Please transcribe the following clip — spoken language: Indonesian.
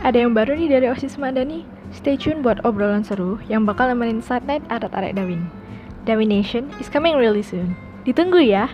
ada yang baru nih dari OSIS Madani. Stay tune buat obrolan seru yang bakal nemenin Saturday Night Arat Arek Dawin. Dawin Nation is coming really soon. Ditunggu ya!